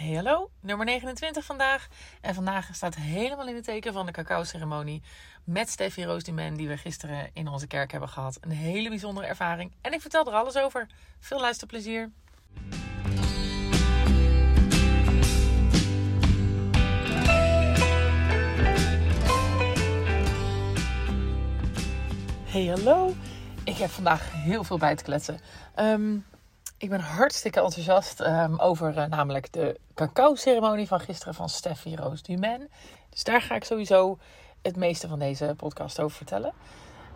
Hey hallo, nummer 29 vandaag. En vandaag staat helemaal in het teken van de cacao-ceremonie met Steffi Roos die we gisteren in onze kerk hebben gehad. Een hele bijzondere ervaring. En ik vertel er alles over. Veel luisterplezier. Hey hallo, ik heb vandaag heel veel bij te kletsen. Ehm, ik ben hartstikke enthousiast um, over uh, namelijk de cacao-ceremonie van gisteren van Steffi Roos Dumen. Dus daar ga ik sowieso het meeste van deze podcast over vertellen.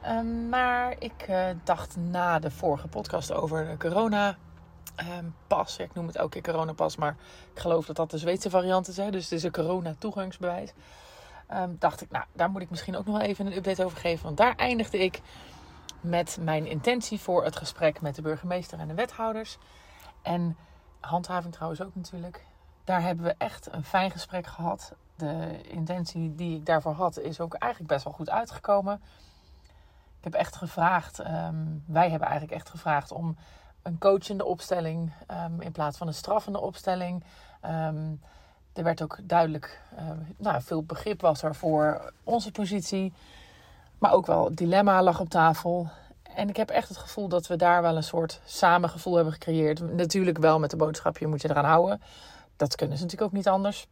Um, maar ik uh, dacht na de vorige podcast over de corona um, pas. Ik noem het elke keer coronapas, maar ik geloof dat dat de Zweedse variant is. Hè? Dus het is een corona toegangsbewijs. dacht ik, nou, daar moet ik misschien ook nog wel even een update over geven. Want daar eindigde ik met mijn intentie voor het gesprek met de burgemeester en de wethouders. En handhaving trouwens ook natuurlijk. Daar hebben we echt een fijn gesprek gehad. De intentie die ik daarvoor had is ook eigenlijk best wel goed uitgekomen. Ik heb echt gevraagd, um, wij hebben eigenlijk echt gevraagd om een coachende opstelling um, in plaats van een straffende opstelling. Um, er werd ook duidelijk, nou, veel begrip was er voor onze positie. Maar ook wel het dilemma lag op tafel. En ik heb echt het gevoel dat we daar wel een soort samengevoel hebben gecreëerd. Natuurlijk wel met de boodschap, je moet je eraan houden. Dat kunnen ze natuurlijk ook niet anders.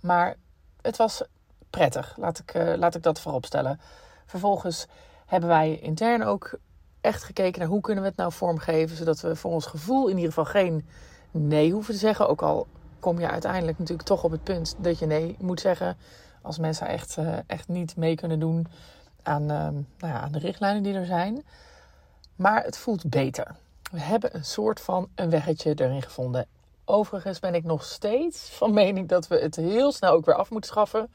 Maar het was prettig, laat ik, uh, laat ik dat voorop stellen. Vervolgens hebben wij intern ook echt gekeken naar hoe kunnen we het nou vormgeven. Zodat we voor ons gevoel in ieder geval geen nee hoeven te zeggen. Ook al kom je uiteindelijk natuurlijk toch op het punt dat je nee moet zeggen. Als mensen echt, uh, echt niet mee kunnen doen aan, uh, nou ja, aan de richtlijnen die er zijn. Maar het voelt beter. We hebben een soort van een weggetje erin gevonden. Overigens ben ik nog steeds van mening dat we het heel snel ook weer af moeten schaffen.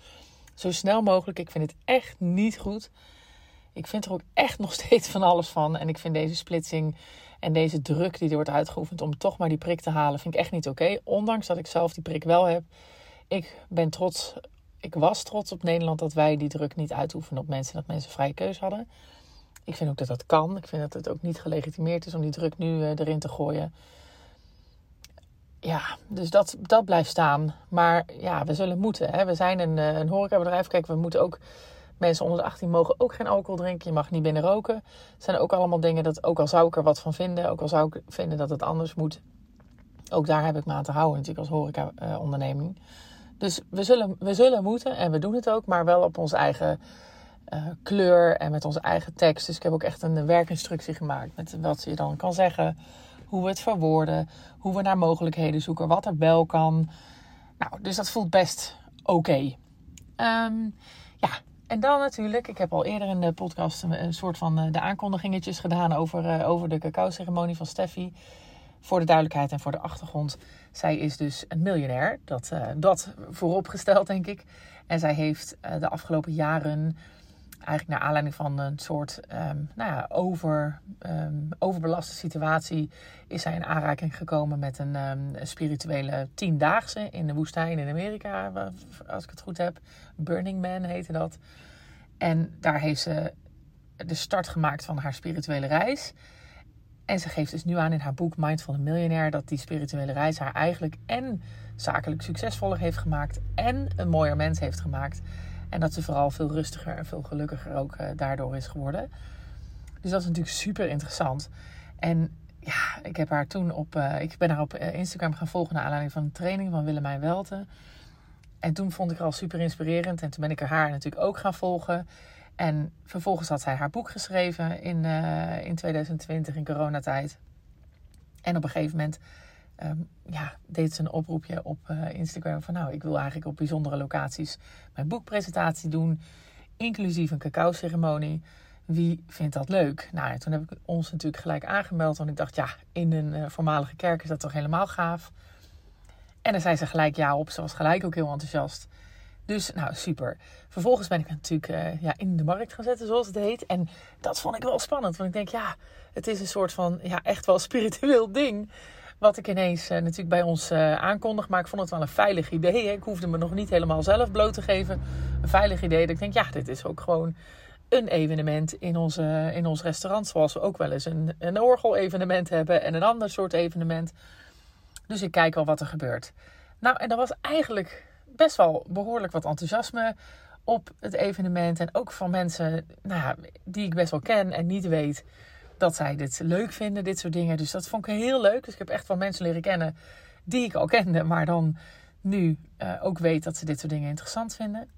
Zo snel mogelijk. Ik vind het echt niet goed. Ik vind er ook echt nog steeds van alles van. En ik vind deze splitsing en deze druk die er wordt uitgeoefend om toch maar die prik te halen, vind ik echt niet oké. Ondanks dat ik zelf die prik wel heb. Ik ben trots ik was trots op Nederland dat wij die druk niet uitoefenen op mensen. Dat mensen vrije keus hadden. Ik vind ook dat dat kan. Ik vind dat het ook niet gelegitimeerd is om die druk nu uh, erin te gooien. Ja, dus dat, dat blijft staan. Maar ja, we zullen moeten. Hè. We zijn een, uh, een horecabedrijf. Kijk, we moeten ook... Mensen onder de 18 mogen ook geen alcohol drinken. Je mag niet binnen roken. Het zijn ook allemaal dingen dat... Ook al zou ik er wat van vinden. Ook al zou ik vinden dat het anders moet. Ook daar heb ik me aan te houden natuurlijk als horeca-onderneming. Uh, dus we zullen, we zullen moeten en we doen het ook, maar wel op onze eigen uh, kleur en met onze eigen tekst. Dus ik heb ook echt een werkinstructie gemaakt met wat je dan kan zeggen, hoe we het verwoorden, hoe we naar mogelijkheden zoeken, wat er wel kan. Nou, dus dat voelt best oké. Um, ja, en dan natuurlijk, ik heb al eerder in de podcast een, soort van uh, de aankondigingetjes gedaan over, uh, over de cacao-ceremonie van Steffi. Voor de duidelijkheid en voor de achtergrond. Zij is dus een miljonair. Dat, uh, dat vooropgesteld, denk ik. En zij heeft uh, de afgelopen jaren, eigenlijk naar aanleiding van een soort um, nou ja, over, um, overbelaste situatie, is zij in aanraking gekomen met een, een spirituele tiendaagse in de woestijn in Amerika, als ik het goed heb. Burning Man heette dat. En daar heeft ze de start gemaakt van haar spirituele reis. En ze geeft dus nu aan in haar boek Mindful Millionaire dat die spirituele reis haar eigenlijk en zakelijk succesvoller heeft gemaakt en een mooier mens heeft gemaakt. En dat ze vooral veel rustiger en veel gelukkiger ook uh, daardoor is geworden. Dus dat is natuurlijk super interessant. En ja, ik heb haar toen op. Uh, ik ben haar op Instagram gaan volgen naar aanleiding van een training van Willemijn Welten. En toen vond ik haar al super inspirerend. En toen ben ik haar natuurlijk ook gaan volgen. En vervolgens had zij haar boek geschreven in, uh, in 2020, in coronatijd. En op een gegeven moment um, ja, deed ze een oproepje op uh, Instagram van... nou, ik wil eigenlijk op bijzondere locaties mijn boekpresentatie doen... inclusief een cacao-ceremonie. Wie vindt dat leuk? Nou, en toen heb ik ons natuurlijk gelijk aangemeld... want ik dacht, ja, in een uh, voormalige kerk is dat toch helemaal gaaf... En dan zei ze gelijk ja op. Ze was gelijk ook heel enthousiast. Dus nou, super. Vervolgens ben ik natuurlijk uh, ja, in de markt gaan zetten, zoals het heet. En dat vond ik wel spannend. Want ik denk, ja, het is een soort van, ja, echt wel spiritueel ding. Wat ik ineens uh, natuurlijk bij ons uh, aankondig. Maar ik vond het wel een veilig idee. Hè. Ik hoefde me nog niet helemaal zelf bloot te geven. Een veilig idee. Dat ik denk, ja, dit is ook gewoon een evenement in, onze, in ons restaurant. Zoals we ook wel eens een, een orgel-evenement hebben. En een ander soort evenement. Dus ik kijk wel wat er gebeurt. Nou, en er was eigenlijk best wel behoorlijk wat enthousiasme op het evenement. En ook van mensen nou die ik best wel ken en niet weet dat zij dit leuk vinden, dit soort dingen. Dus dat vond ik heel leuk. Dus ik heb echt wel mensen leren kennen die ik al kende, maar dan nu uh, ook weet dat ze dit soort dingen interessant vinden.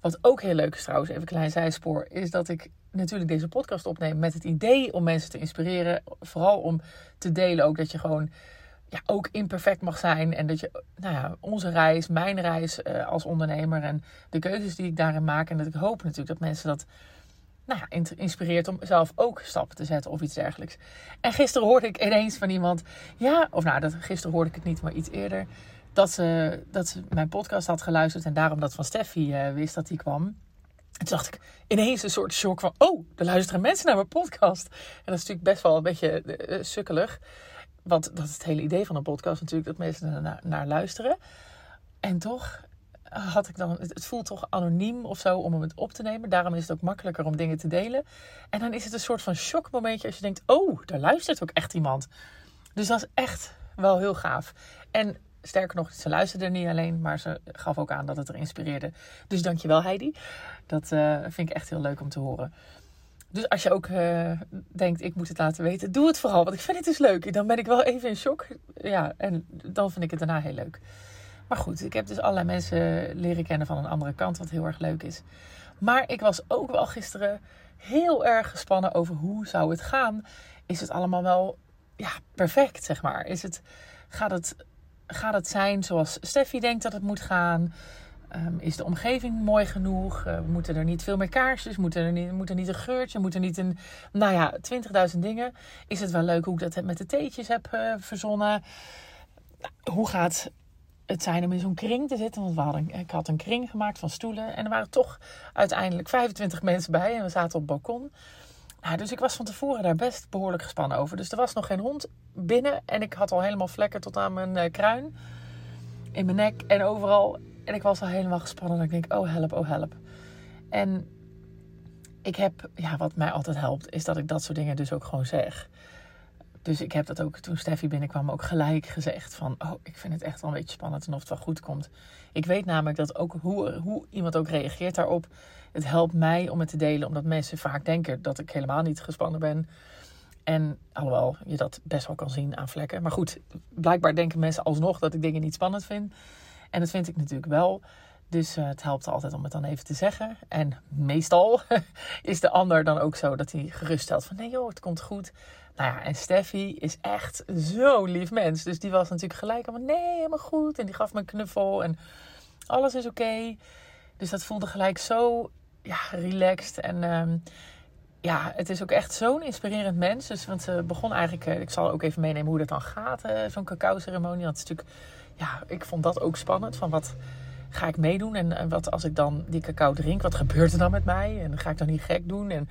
Wat ook heel leuk is trouwens, even een klein zijspoor, is dat ik natuurlijk deze podcast opneem met het idee om mensen te inspireren. Vooral om te delen ook dat je gewoon ja, ook imperfect mag zijn. En dat je nou ja, onze reis, mijn reis uh, als ondernemer en de keuzes die ik daarin maak. En dat ik hoop natuurlijk dat mensen dat nou ja, inspireert om zelf ook stappen te zetten of iets dergelijks. En gisteren hoorde ik ineens van iemand, ja, of nou, dat, gisteren hoorde ik het niet, maar iets eerder, dat ze, dat ze mijn podcast had geluisterd en daarom dat van Steffi uh, wist dat die kwam. En toen dacht ik ineens een soort shock van, oh, er luisteren mensen naar mijn podcast. En dat is natuurlijk best wel een beetje uh, sukkelig. Want dat is het hele idee van een podcast natuurlijk, dat mensen er naar, luisteren. En toch had ik dan, het voelt toch anoniem of zo om het op te nemen. Daarom is het ook makkelijker om dingen te delen. En dan is het een soort van shockmomentje als je denkt, oh, daar luistert ook echt iemand. Dus dat is echt wel heel gaaf. En sterker nog, ze luisterde niet alleen, maar ze gaf ook aan dat het er inspireerde. Dus dankjewel Heidi. Dat uh, vind ik echt heel leuk om te horen. Dus als je ook uh, denkt, ik moet het laten weten, doe het vooral. Want ik vind het dus leuk. Dan ben ik wel even in shock. Ja, en dan vind ik het daarna heel leuk. Maar goed, ik heb dus allerlei mensen leren kennen van een andere kant, wat heel erg leuk is. Maar ik was ook wel gisteren heel erg gespannen over hoe zou het gaan. Is het allemaal wel ja, perfect, zeg maar? Is het, gaat, het, gaat het zijn zoals Steffi denkt dat het moet gaan? Um, is de omgeving mooi genoeg? Uh, moeten er niet veel meer kaarsjes? Moeten er niet, niet een geurtje? Moet er niet een... Nou ja, 20.000 dingen. Is het wel leuk hoe ik dat met de theetjes heb uh, verzonnen? Hoe gaat het zijn om in zo'n kring te zitten. Want ik had een kring gemaakt van stoelen. En er waren toch uiteindelijk 25 mensen bij. En we zaten op het balkon. Nou, dus ik was van tevoren daar best behoorlijk gespannen over. Dus er was nog geen hond binnen. En ik had al helemaal vlekken tot aan mijn uh, kruin. In mijn nek en overal. En ik was al helemaal gespannen. En ik denk, oh help, oh help. En ik heb, ja, wat mij altijd helpt, is dat ik dat soort dingen dus ook gewoon zeg. Dus ik heb dat ook toen Steffi binnenkwam ook gelijk gezegd van... oh, ik vind het echt wel een beetje spannend en of het wel goed komt. Ik weet namelijk dat ook hoe, hoe iemand ook reageert daarop... het helpt mij om het te delen, omdat mensen vaak denken dat ik helemaal niet gespannen ben... En alhoewel je dat best wel kan zien aan vlekken. Maar goed, blijkbaar denken mensen alsnog dat ik dingen niet spannend vind. En dat vind ik natuurlijk wel. Dus uh, het helpt altijd om het dan even te zeggen. En meestal is de ander dan ook zo dat hij geruststelt van nee joh, het komt goed. Nou ja, en Steffi is echt zo lief mens. Dus die was natuurlijk gelijk van nee, helemaal goed. En die gaf me een knuffel en alles is oké. Dus dat voelde gelijk zo ja, relaxed. En um, ja, het is ook echt zo'n inspirerend mens. Dus, want ze begon eigenlijk, uh, ik zal ook even meenemen hoe dat dan gaat, uh, zo'n cacao ceremonie. Want het is natuurlijk, ja, ik vond dat ook spannend. Van wat ga ik meedoen? En, wat als ik dan die cacao drink, wat gebeurt er dan met mij? En ga ik dan niet gek doen? En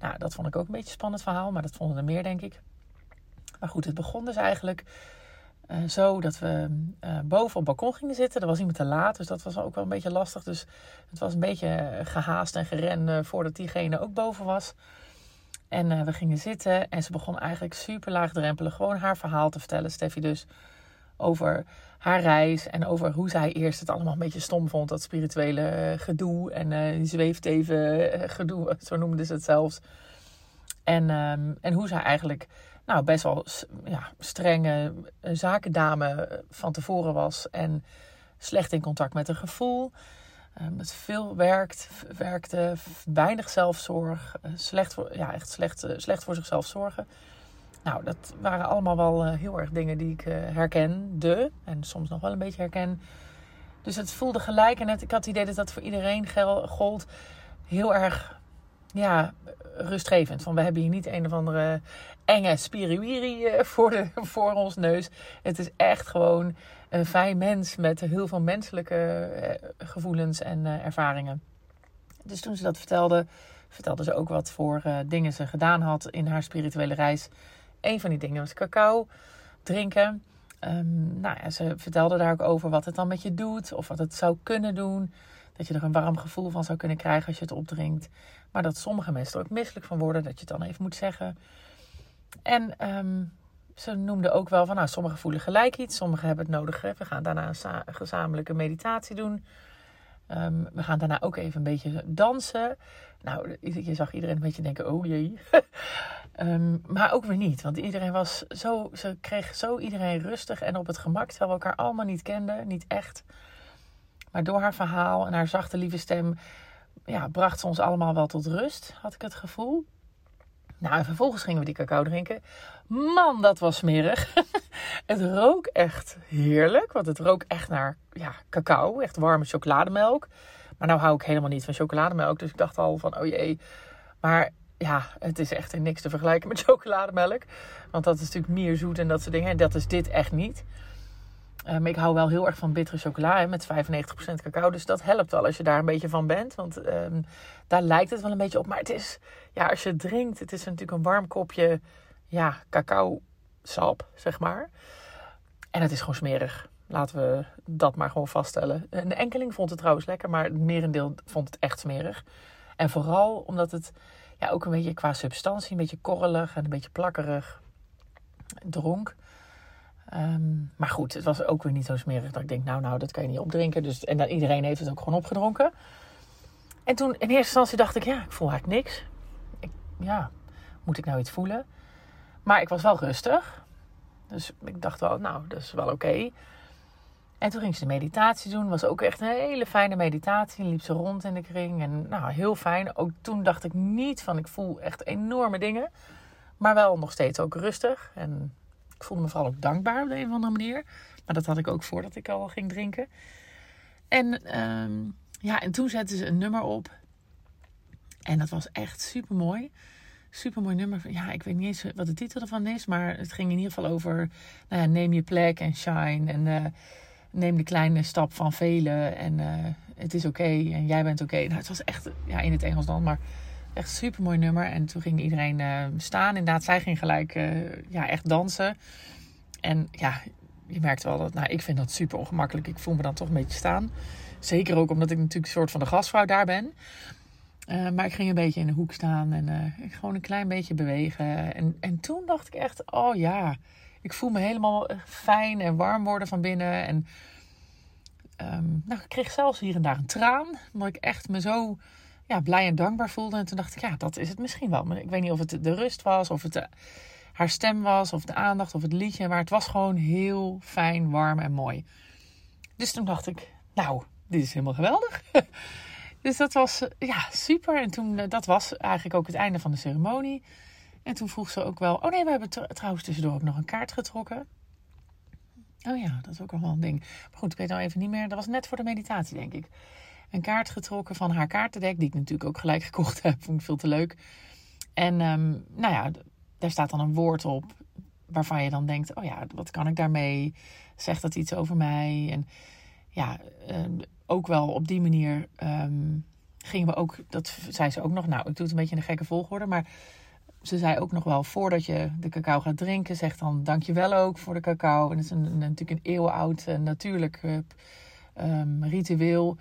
nou, dat vond ik ook een beetje een spannend verhaal, maar dat vonden er meer, denk ik. Maar goed, het begon dus eigenlijk uh, zo dat we uh, boven op het balkon gingen zitten. Er was iemand te laat, dus dat was ook wel een beetje lastig. Dus het was een beetje gehaast en geren uh, voordat diegene ook boven was. En we gingen zitten en ze begon eigenlijk super laagdrempelig gewoon haar verhaal te vertellen. Steffi dus over haar reis en over hoe zij eerst het allemaal een beetje stom vond, dat spirituele eh, gedoe en uh, zweefteven uh, gedoe, zo noemde ze het zelfs. En, um, en hoe zij eigenlijk nou, best wel ja, strenge zakendame van tevoren was en slecht in contact met haar gevoel. Um, veel werkt, werkte, weinig zelfzorg, slecht voor, ja, echt slecht, slecht voor zichzelf zorgen. Nou, dat waren allemaal wel uh, heel erg dingen die ik uh, herkende. En soms nog wel een beetje herken. Dus het voelde gelijk. En ik had het idee dat dat voor iedereen gold. Heel erg ja, rustgevend. Van we hebben hier niet een of andere enge spiriwiri uh, voor, voor ons neus. Het is echt gewoon een fijn mens met heel veel menselijke gevoelens en ervaringen. Dus toen ze dat vertelde, vertelde ze ook wat voor dingen ze gedaan had in haar spirituele reis. Een van die dingen was cacao drinken. Um, nou ja, ze vertelde daar ook over wat het dan met je doet. Of wat het zou kunnen doen. Dat je er een warm gevoel van zou kunnen krijgen als je het opdrinkt. Maar dat sommige mensen er ook misselijk van worden. Dat je het dan even moet zeggen. En um, ze noemden ook wel van, nou, sommigen voelen gelijk iets, sommigen hebben het nodig. We gaan daarna een gezamenlijke meditatie doen. Ehm, we gaan daarna ook even een beetje dansen. Nou, je zag iedereen een beetje denken, oh jee. um, maar ook weer niet, want iedereen was zo, ze kreeg zo iedereen rustig en op het gemak, terwijl we elkaar allemaal niet kenden, niet echt. Maar door haar verhaal en haar zachte, lieve stem, ja, bracht ze ons allemaal wel tot rust, had ik het gevoel. Nou, en vervolgens gingen we die cacao drinken. Man, dat was smerig. het rook echt heerlijk, want het rook echt naar ja, cacao, echt warme chocolademelk. Maar nou hou ik helemaal niet van chocolademelk, dus ik dacht al van, oh jee. Maar ja, het is echt niks te vergelijken met chocolademelk. Want dat is natuurlijk meer zoet en dat soort dingen. En dat is dit echt niet. Um, ik hou wel heel erg van bittere chocola met 95% cacao. Dus dat helpt wel als je daar een beetje van bent. Want um, daar lijkt het wel een beetje op. Maar het is, ja, als je het drinkt, het is natuurlijk een warm kopje ja, cacao sap, zeg maar. En het is gewoon smerig. Laten we dat maar gewoon vaststellen. Een enkeling vond het trouwens lekker, maar het merendeel vond het echt smerig. En vooral omdat het ja, ook een beetje qua substantie, een beetje korrelig en een beetje plakkerig dronk. Ehm, maar goed, het was ook weer niet zo smerig dat ik denk, nou, nou, dat kan je niet opdrinken. Dus, en dan, iedereen heeft het ook gewoon opgedronken. En toen in eerste instantie dacht ik, ja, ik voel eigenlijk niks. Ik, ja, moet ik nou iets voelen? Maar ik was wel rustig. Dus ik dacht wel, nou, dat is wel oké. En toen ging ze de meditatie doen. Was ook echt een hele fijne meditatie. Liep ze rond in de kring. En nou, heel fijn. Ook toen dacht ik niet van, ik voel echt enorme dingen. Maar wel nog steeds ook rustig. En ik voelde me vooral ook dankbaar op de een of andere manier. Maar dat had ik ook voordat ik al ging drinken. En ehm, ja, en toen zetten ze een nummer op. En dat was echt super mooi. Super mooi nummer. Ja, ik weet niet eens wat de titel ervan is. Maar het ging in ieder geval over nou ja, neem je plek en shine. En uh, neem de kleine stap van velen. En uh, het is oké. en jij bent oké. Nou, het was echt ja, in het Engels dan. Maar Echt super mooi nummer. En toen ging iedereen uh, staan. Inderdaad, zij ging gelijk uh, ja, echt dansen. En ja, je merkt wel dat, nou, ik vind dat super ongemakkelijk. Ik voel me dan toch een beetje staan. Zeker ook omdat ik natuurlijk een soort van de gastvrouw daar ben. Uh, maar ik ging een beetje in de hoek staan en gewoon een klein beetje bewegen. En, en toen dacht ik echt, oh ja, ik voel me helemaal fijn en warm worden van binnen. En um, nou, ik kreeg zelfs hier en daar een traan. Omdat ik echt me zo ja, blij en dankbaar voelde. En toen dacht ik, ja, dat is het misschien wel. Maar ik weet niet of het de rust was, of het de, haar stem was, of de aandacht, of het liedje. Maar het was gewoon heel fijn, warm en mooi. Dus toen dacht ik, nou, dit is helemaal geweldig. dus dat was, eh, ja, super. En toen, eh, dat was eigenlijk ook het einde van de ceremonie. En toen vroeg ze ook wel, oh nee, we hebben trouwens tussendoor ook nog een kaart getrokken. Oh ja, dat is ook al wel een ding. Maar goed, ik weet nou even niet meer. Dat was net voor de meditatie, denk ik een kaart getrokken van haar kaartendek. Die ik natuurlijk ook gelijk gekocht heb. Vond ik veel te leuk. En um, nou ja, daar staat dan een woord op. Waarvan je dan denkt: oh ja, wat kan ik daarmee? Zegt dat iets over mij? En ja, um, ook wel op die manier um, gingen we ook. Dat zei ze ook nog. Nou, ik doe het een beetje in een gekke volgorde. Maar ze zei ook nog wel: voordat je de cacao gaat drinken, zeg dan dankjewel ook voor de cacao. En het is een, natuurlijk een eeuwenoud uh, natuurlijk uh, ritueel.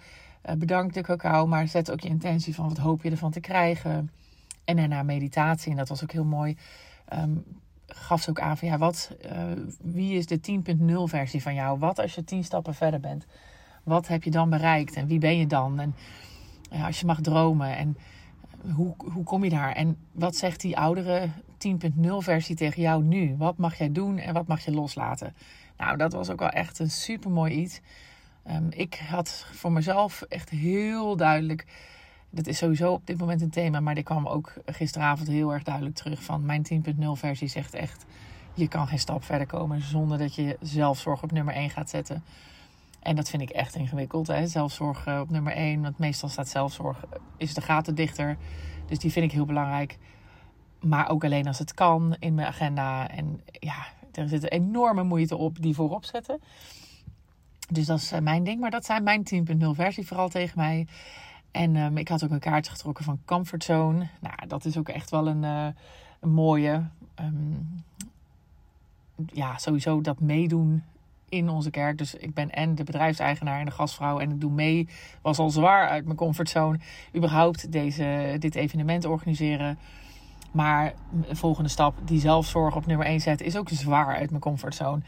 Uh, bedank de cacao, maar zet ook je intentie van wat hoop je ervan te krijgen. En daarna meditatie, en dat was ook heel mooi. Um, gaf ze ook aan van ja, wat, uh, wie is de 10.0 versie van jou? Wat als je 10 stappen verder bent? Wat heb je dan bereikt en wie ben je dan? En uh, als je mag dromen en hoe, hoe kom je daar? En wat zegt die oudere 10.0 versie tegen jou nu? Wat mag jij doen en wat mag je loslaten? Nou, dat was ook wel echt een super mooi iets. Um, ik had voor mezelf echt heel duidelijk. Dat is sowieso op dit moment een thema, maar die kwam ook gisteravond heel erg duidelijk terug. Van mijn 10.0 versie zegt echt: je kan geen stap verder komen zonder dat je zelfzorg op nummer 1 gaat zetten. En dat vind ik echt ingewikkeld. Hè? Zelfzorg op nummer 1, want meestal staat zelfzorg, is de gaten dichter. Dus die vind ik heel belangrijk. Maar ook alleen als het kan in mijn agenda. En ja, er zit een enorme moeite op die voorop zetten. Dus dat is eh, mijn ding. Maar dat zijn mijn 10.0 versie vooral tegen mij. En um, ik had ook een kaartje getrokken van Comfort Zone. Nou, dat is ook echt wel een, een mooie. Um, ja, sowieso dat meedoen in onze kerk. Dus ik ben en de bedrijfseigenaar en de gastvrouw. En ik doe mee. Was al zwaar uit mijn comfortzone. Überhaupt deze, dit evenement organiseren. Maar de volgende stap, die zelfzorg op nummer 1 zetten, is ook zwaar uit mijn comfortzone.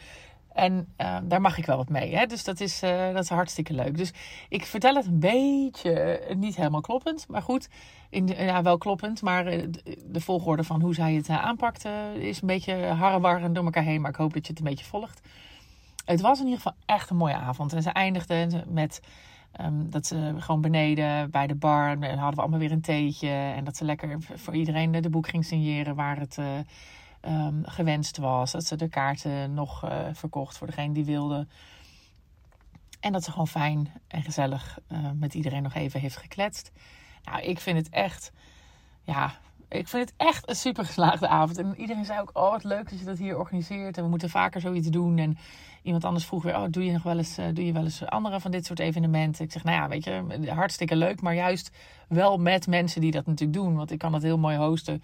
En uh, daar mag ik wel wat mee. Hè? Dus dat is, uh, dat is hartstikke leuk. Dus ik vertel het een beetje, uh, niet helemaal kloppend. Maar goed, in ja, wel kloppend. Maar de volgorde van hoe zij het aanpakt is een beetje harrewar en door elkaar heen. Maar ik hoop dat je het een beetje volgt. Het was in ieder geval echt een mooie avond. En ze eindigde met um, dat ze gewoon beneden bij de bar... En hadden we allemaal weer een theetje. En dat ze lekker voor iedereen de boek ging signeren waar het um, gewenst was. Dat ze de kaarten nog uh, verkocht voor degene die wilde. En dat ze gewoon fijn en gezellig uh, met iedereen nog even heeft gekletst. Nou, ik vind het echt, ja, ik vind het echt een super geslaagde avond. En iedereen zei ook, oh wat leuk dat je dat hier organiseert. En we moeten vaker zoiets doen. En iemand anders vroeg weer, oh doe je nog wel eens, uh, doe je wel eens andere van dit soort evenementen? Ik zeg, nou ja, weet je, hartstikke leuk. Maar juist wel met mensen die dat natuurlijk doen. Want ik kan dat heel mooi hosten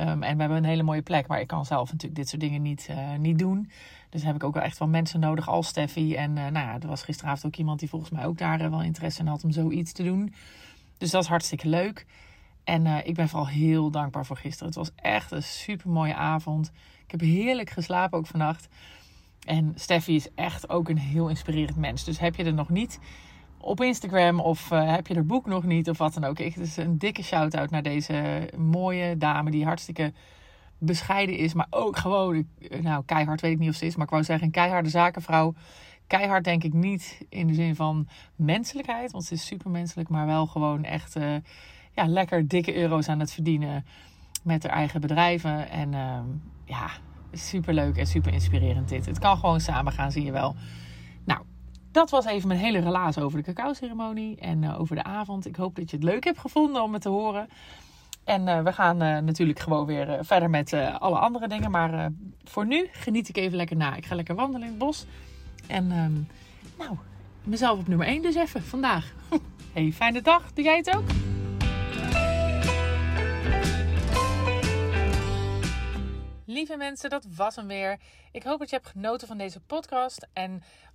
Um, en we hebben een hele mooie plek, maar ik kan zelf natuurlijk dit soort dingen niet, uh, niet doen. Dus heb ik ook wel echt wel mensen nodig als Steffi. En uh, nou er was gisteravond ook iemand die volgens mij ook daar uh, wel interesse in had om zoiets te doen. Dus dat is hartstikke leuk. En ik ben vooral heel dankbaar voor gisteren. Het was echt een super mooie avond. Ik heb heerlijk geslapen ook vannacht. En Steffi is echt ook een heel inspirerend mens. Dus heb je er nog niet op Instagram of uh, heb je er boek nog niet of wat dan ook. Ik, dus een dikke shout-out naar deze mooie dame die hartstikke bescheiden is. Maar ook gewoon, nou keihard weet ik niet of ze is. Maar ik wou zeggen een keiharde zakenvrouw. Keihard denk ik niet in de zin van menselijkheid. Want ze is super menselijk. Maar wel gewoon echt uh, ja, lekker dikke euro's aan het verdienen met haar eigen bedrijven. En uh, ja, super leuk en super inspirerend dit. Het kan gewoon samen gaan, zie je wel dat was even mijn hele relaas over de cacao-ceremonie en uh, over de avond. Ik hoop dat je het leuk hebt gevonden om het te horen. En uh, we gaan uh, natuurlijk gewoon weer verder met alle andere dingen. Maar voor nu geniet ik even lekker na. Ik ga lekker wandelen in het bos. En um, nou, mezelf op nummer 1 dus even vandaag. hey, fijne dag. Doe jij het ook? Lieve mensen, dat was hem weer. Ik hoop dat je hebt genoten van deze podcast. En